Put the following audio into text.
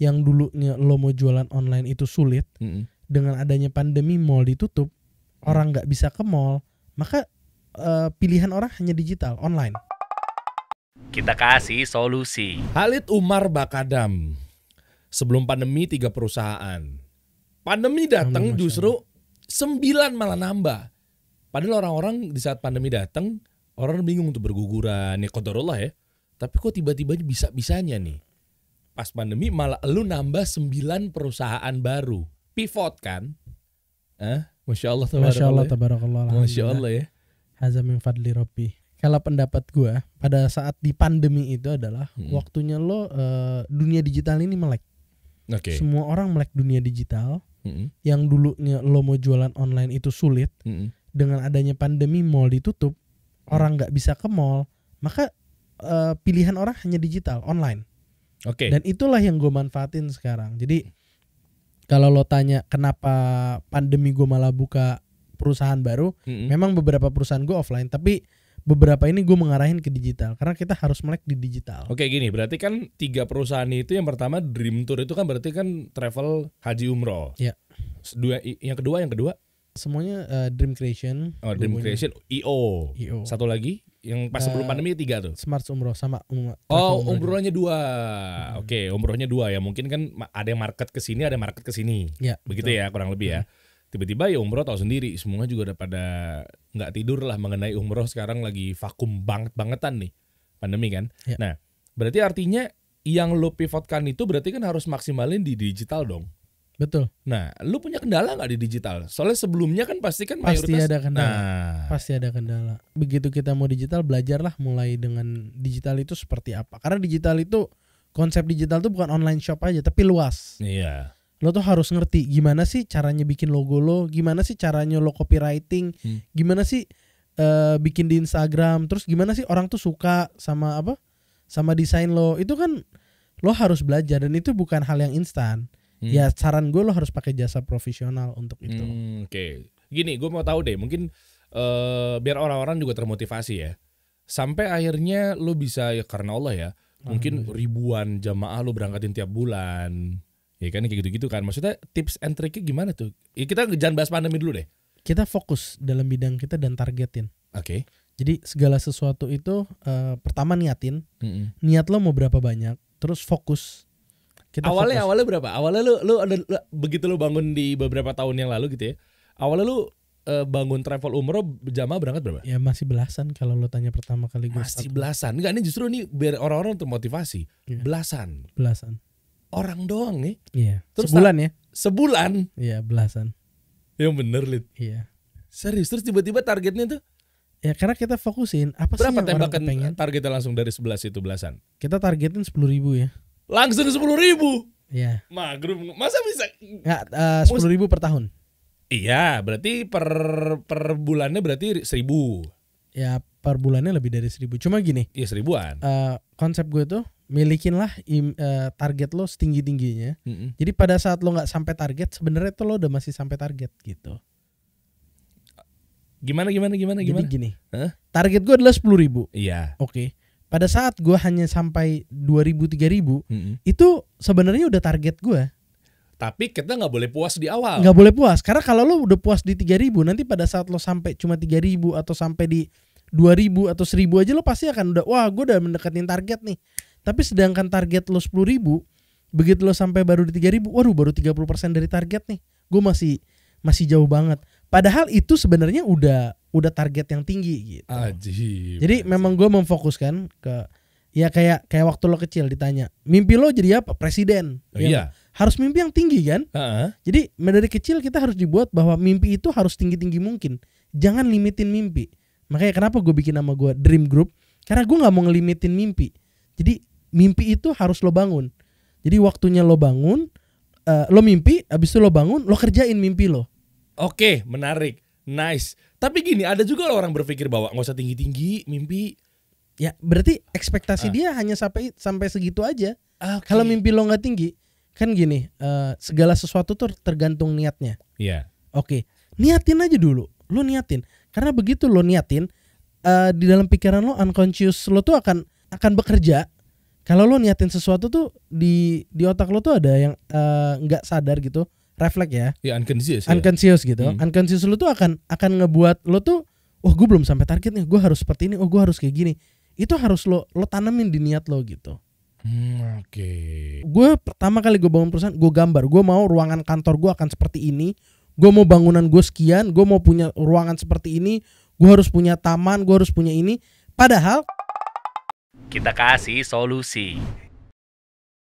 yang dulunya lo mau jualan online itu sulit Mm-mm. dengan adanya pandemi mall ditutup orang nggak bisa ke mall maka eh, pilihan orang hanya digital online Kita kasih solusi. Halid Umar Bakadam. Sebelum pandemi tiga perusahaan. Pandemi datang justru sembilan malah nambah. Padahal orang-orang di saat pandemi datang orang bingung untuk berguguran ya kotorullah ya. Tapi kok tiba-tiba bisa-bisanya nih. Pas pandemi malah lu nambah sembilan perusahaan baru. Pivot kan? Eh, Masya Allah Masya Allah tabarakallah tabarakallah ya. Masya Allah ya. Haza min fadli Rabbi. Kalau pendapat gua pada saat di pandemi itu adalah Hmm. waktunya lo eh, dunia digital ini melek. Oke. Semua orang melek dunia digital. Mm-mm, Yang dulunya lo mau jualan online itu sulit mm-mm. dengan adanya pandemi mall ditutup, orang nggak bisa ke mall, maka eh, pilihan orang hanya digital online. Oke. Dan itulah yang gue manfaatin sekarang. Jadi kalau lo tanya kenapa pandemi gue malah buka perusahaan baru, Mm-mm. memang beberapa perusahaan gue offline, tapi beberapa ini gue mengarahin ke digital karena kita harus melek di digital. Oke gini, berarti kan tiga perusahaan itu yang pertama Dream Tour itu kan berarti kan travel haji umroh. Iya. Dua, yang kedua, yang kedua, Semuanya eh, Dream Creation, oh, Dream. Creation, IO. IO. Satu lagi, yang pas sebelum Eh, pandemi tiga tuh. Smart Umroh sama um, Oh, umrohnya dua. Oke, umrohnya dua ya. Mungkin kan ada yang market ke sini, ada yang market ke sini. Ya, Begitu ya, kurang lebih ya. Tiba-tiba ya umroh tahu sendiri, semua juga udah pada nggak tidur lah mengenai umroh sekarang lagi vakum banget bangetan nih pandemi kan. Ya. Nah, berarti artinya yang lo pivotkan itu berarti kan harus maksimalin di digital dong. Betul. Nah, lu punya kendala nggak di digital? Soalnya sebelumnya kan pasti kan Pasti mayoritas. ada kendala. Nah, Pasti ada kendala. Begitu kita mau digital, belajarlah mulai dengan digital itu seperti apa. Karena digital itu konsep digital itu bukan online shop aja, tapi luas. iya. Lo tuh harus ngerti gimana sih caranya bikin logo lo, gimana sih caranya lo copywriting, Hmm. gimana sih eh, bikin di Instagram, terus gimana sih orang tuh suka sama apa? Sama desain lo. Itu kan lo harus belajar dan itu bukan hal yang instan. Hmm. Ya saran gue lo harus pakai jasa profesional untuk itu. Hmm, Oke, gini, gue mau tahu deh, mungkin eh, biar orang-orang juga termotivasi ya. Sampai akhirnya lu bisa ya karena Allah ya, mungkin ribuan jamaah lu berangkatin tiap bulan, ya kan kayak gitu-gitu kan. Maksudnya tips and triknya gimana tuh? Ya, kita jangan bahas pandemi dulu deh. Kita fokus dalam bidang kita dan targetin. Oke. Jadi segala sesuatu itu eh, pertama niatin, Mm-mm. niat lo mau berapa banyak, terus fokus. Kita Awalnya fokus. awalnya berapa? Awalnya lu lu ada lu- begitu lu bangun di beberapa tahun yang lalu gitu ya. Awalnya lu eh, bangun travel umroh jamaah berangkat berapa? ya masih belasan kalau lo tanya pertama kali gue Masih start. belasan. Enggak ini justru nih biar orang-orang termotivasi. Iya. Belasan. belasan. Orang doang nih. Iya. Terus Sebulan ya? Sebulan. Iya belasan. Yang bener Lid. Iya. Serius terus tiba-tiba targetnya tuh Ya karena kita fokusin apa sih berapa orang tembakan kepengen. targetnya langsung dari 11 itu belasan? Kita targetin sepuluh ribu ya. Langsung sepuluh ribu. Iya. Magrum, masa bisa? Nggak sepuluh ribu per tahun. Iya, berarti per per bulannya berarti seribu. Ya per bulannya lebih dari seribu. Cuma gini, Iya seribuan. eh, konsep gue tuh milikinlah im- eh, target lo setinggi tingginya. Mm-mm. Jadi pada saat lo nggak sampai target, sebenarnya tuh lo udah masih sampai target gitu. Gimana gimana gimana Jadi gimana? gini, Hah? target gue adalah sepuluh ribu. Iya. Oke. Pada saat gue hanya sampai 2000 3000 Mm-mm. itu sebenarnya udah target gue. Tapi kita nggak boleh puas di awal. nggak boleh puas karena kalau lo udah puas di 3000 nanti pada saat lo sampai cuma 3000 atau sampai di 2000 atau 1000 aja lo pasti akan udah wah gue udah mendekatin target nih. Tapi sedangkan target lo 10.000 begitu lo sampai baru di 3000 waduh baru 30% dari target nih. Gue masih masih jauh banget. Padahal itu sebenarnya udah udah target yang tinggi gitu. Ajib. Jadi memang gue memfokuskan ke ya kayak kayak waktu lo kecil ditanya mimpi lo jadi apa presiden Oh, Ya iya. nggak? harus mimpi yang tinggi kan Heeh. jadi dari kecil kita harus dibuat bahwa mimpi itu harus tinggi tinggi mungkin jangan limitin mimpi makanya kenapa gue bikin nama gue dream group karena gue nggak mau ngelimitin mimpi jadi mimpi itu harus lo bangun jadi waktunya lo bangun eh, lo mimpi abis itu lo bangun lo kerjain mimpi lo Oke, menarik. Nice. Tapi gini, ada juga loh orang berpikir bahwa nggak usah tinggi-tinggi, mimpi. ya berarti ekspektasi Ah. dia hanya sampai sampai segitu aja Oke. Kalau mimpi lo nggak tinggi, kan gini, eh, segala sesuatu tuh tergantung niatnya. Iya. Oke, niatin aja dulu. Lo niatin, karena begitu lo niatin, eh, di dalam pikiran lo unconscious lo tuh akan akan bekerja. Kalau lo niatin sesuatu tuh di di otak lo tuh ada yang eh, nggak sadar gitu, refleks ya, Ya unconscious ya. unconscious gitu. Hmm. Unconscious lo tuh akan akan ngebuat lo tuh, oh gue belum sampai target nih, gue harus seperti ini, oh gue harus kayak gini. Itu harus lo lo tanemin di niat lo gitu. Hmm, Oke. Gue pertama kali gue bangun perusahaan, gue gambar, gue mau ruangan kantor gue akan seperti ini, gue mau bangunan gue sekian, gue mau punya ruangan seperti ini, gue harus punya taman, gue harus punya ini. Padahal Kita kasih solusi.